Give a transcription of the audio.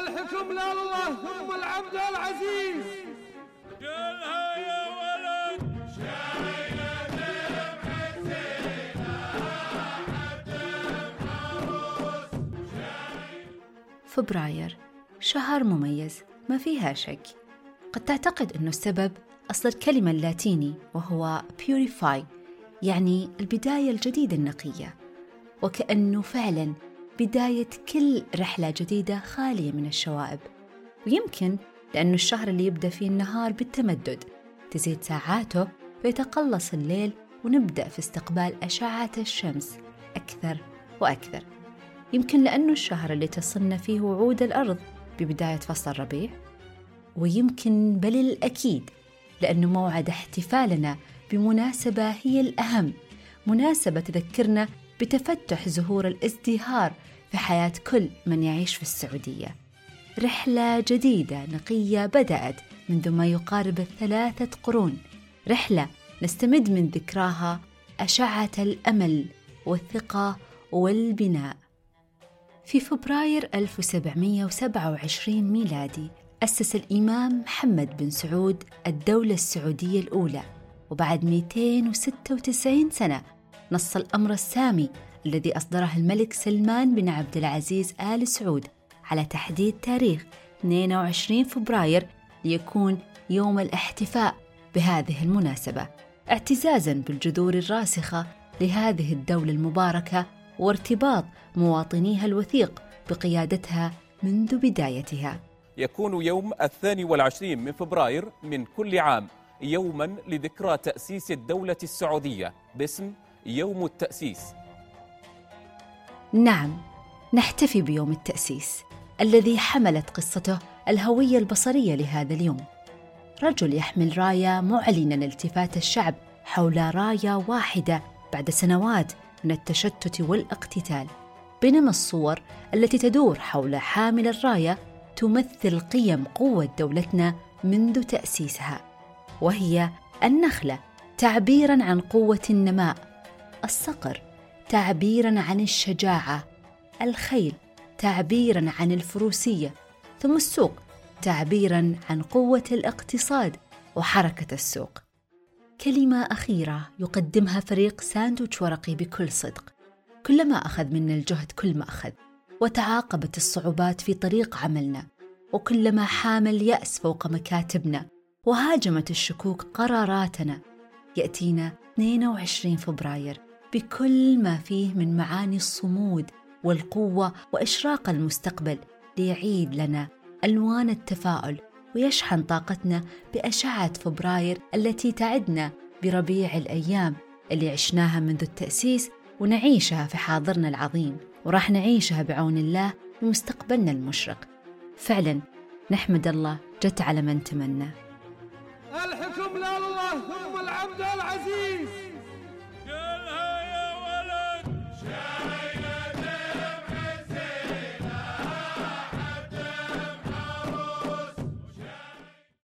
الحكم لله ثم العبد العزيز. قالها يا ولد. فبراير شهر مميز ما فيها شك. قد تعتقد أنه السبب أصل الكلمة اللاتيني وهو purify يعني البداية الجديدة النقية. وكأنه فعلا بداية كل رحلة جديدة خالية من الشوائب. ويمكن لأنه الشهر اللي يبدأ فيه النهار بالتمدد تزيد ساعاته فيتقلص الليل ونبدأ في استقبال أشعة الشمس أكثر وأكثر. يمكن لأنه الشهر اللي تصلنا فيه وعود الأرض ببداية فصل الربيع ويمكن بل الأكيد لأنه موعد احتفالنا بمناسبة هي الأهم مناسبة تذكرنا بتفتح زهور الازدهار في حياة كل من يعيش في السعودية. رحلة جديدة نقية بدأت منذ ما يقارب الثلاثة قرون. رحلة نستمد من ذكراها أشعة الأمل والثقة والبناء. في فبراير 1727 ميلادي أسس الإمام محمد بن سعود الدولة السعودية الأولى وبعد 296 سنة نص الأمر السامي الذي أصدره الملك سلمان بن عبد العزيز آل سعود على تحديد تاريخ 22 فبراير ليكون يوم الاحتفاء بهذه المناسبة. اعتزازا بالجذور الراسخة لهذه الدولة المباركة وارتباط مواطنيها الوثيق بقيادتها منذ بدايتها. يكون يوم الثاني والعشرين من فبراير من كل عام يوما لذكرى تأسيس الدولة السعودية باسم يوم التأسيس. نعم نحتفي بيوم التأسيس الذي حملت قصته الهوية البصرية لهذا اليوم. رجل يحمل راية معلنا التفات الشعب حول راية واحدة بعد سنوات من التشتت والاقتتال بينما الصور التي تدور حول حامل الراية تمثل قيم قوة دولتنا منذ تأسيسها وهي النخلة تعبيرا عن قوة النماء الصقر تعبيرا عن الشجاعة. الخيل تعبيرا عن الفروسية. ثم السوق تعبيرا عن قوة الاقتصاد وحركة السوق. كلمة أخيرة يقدمها فريق ساندويتش ورقي بكل صدق. كلما أخذ منا الجهد كل ما أخذ. وتعاقبت الصعوبات في طريق عملنا. وكلما حام اليأس فوق مكاتبنا. وهاجمت الشكوك قراراتنا. يأتينا 22 فبراير. بكل ما فيه من معاني الصمود والقوة وإشراق المستقبل ليعيد لنا ألوان التفاؤل ويشحن طاقتنا بأشعة فبراير التي تعدنا بربيع الأيام اللي عشناها منذ التأسيس ونعيشها في حاضرنا العظيم. وراح نعيشها بعون الله بمستقبلنا المشرق. فعلا نحمد الله جت على من تمنى. الحكم لله ثم العبد العزيز.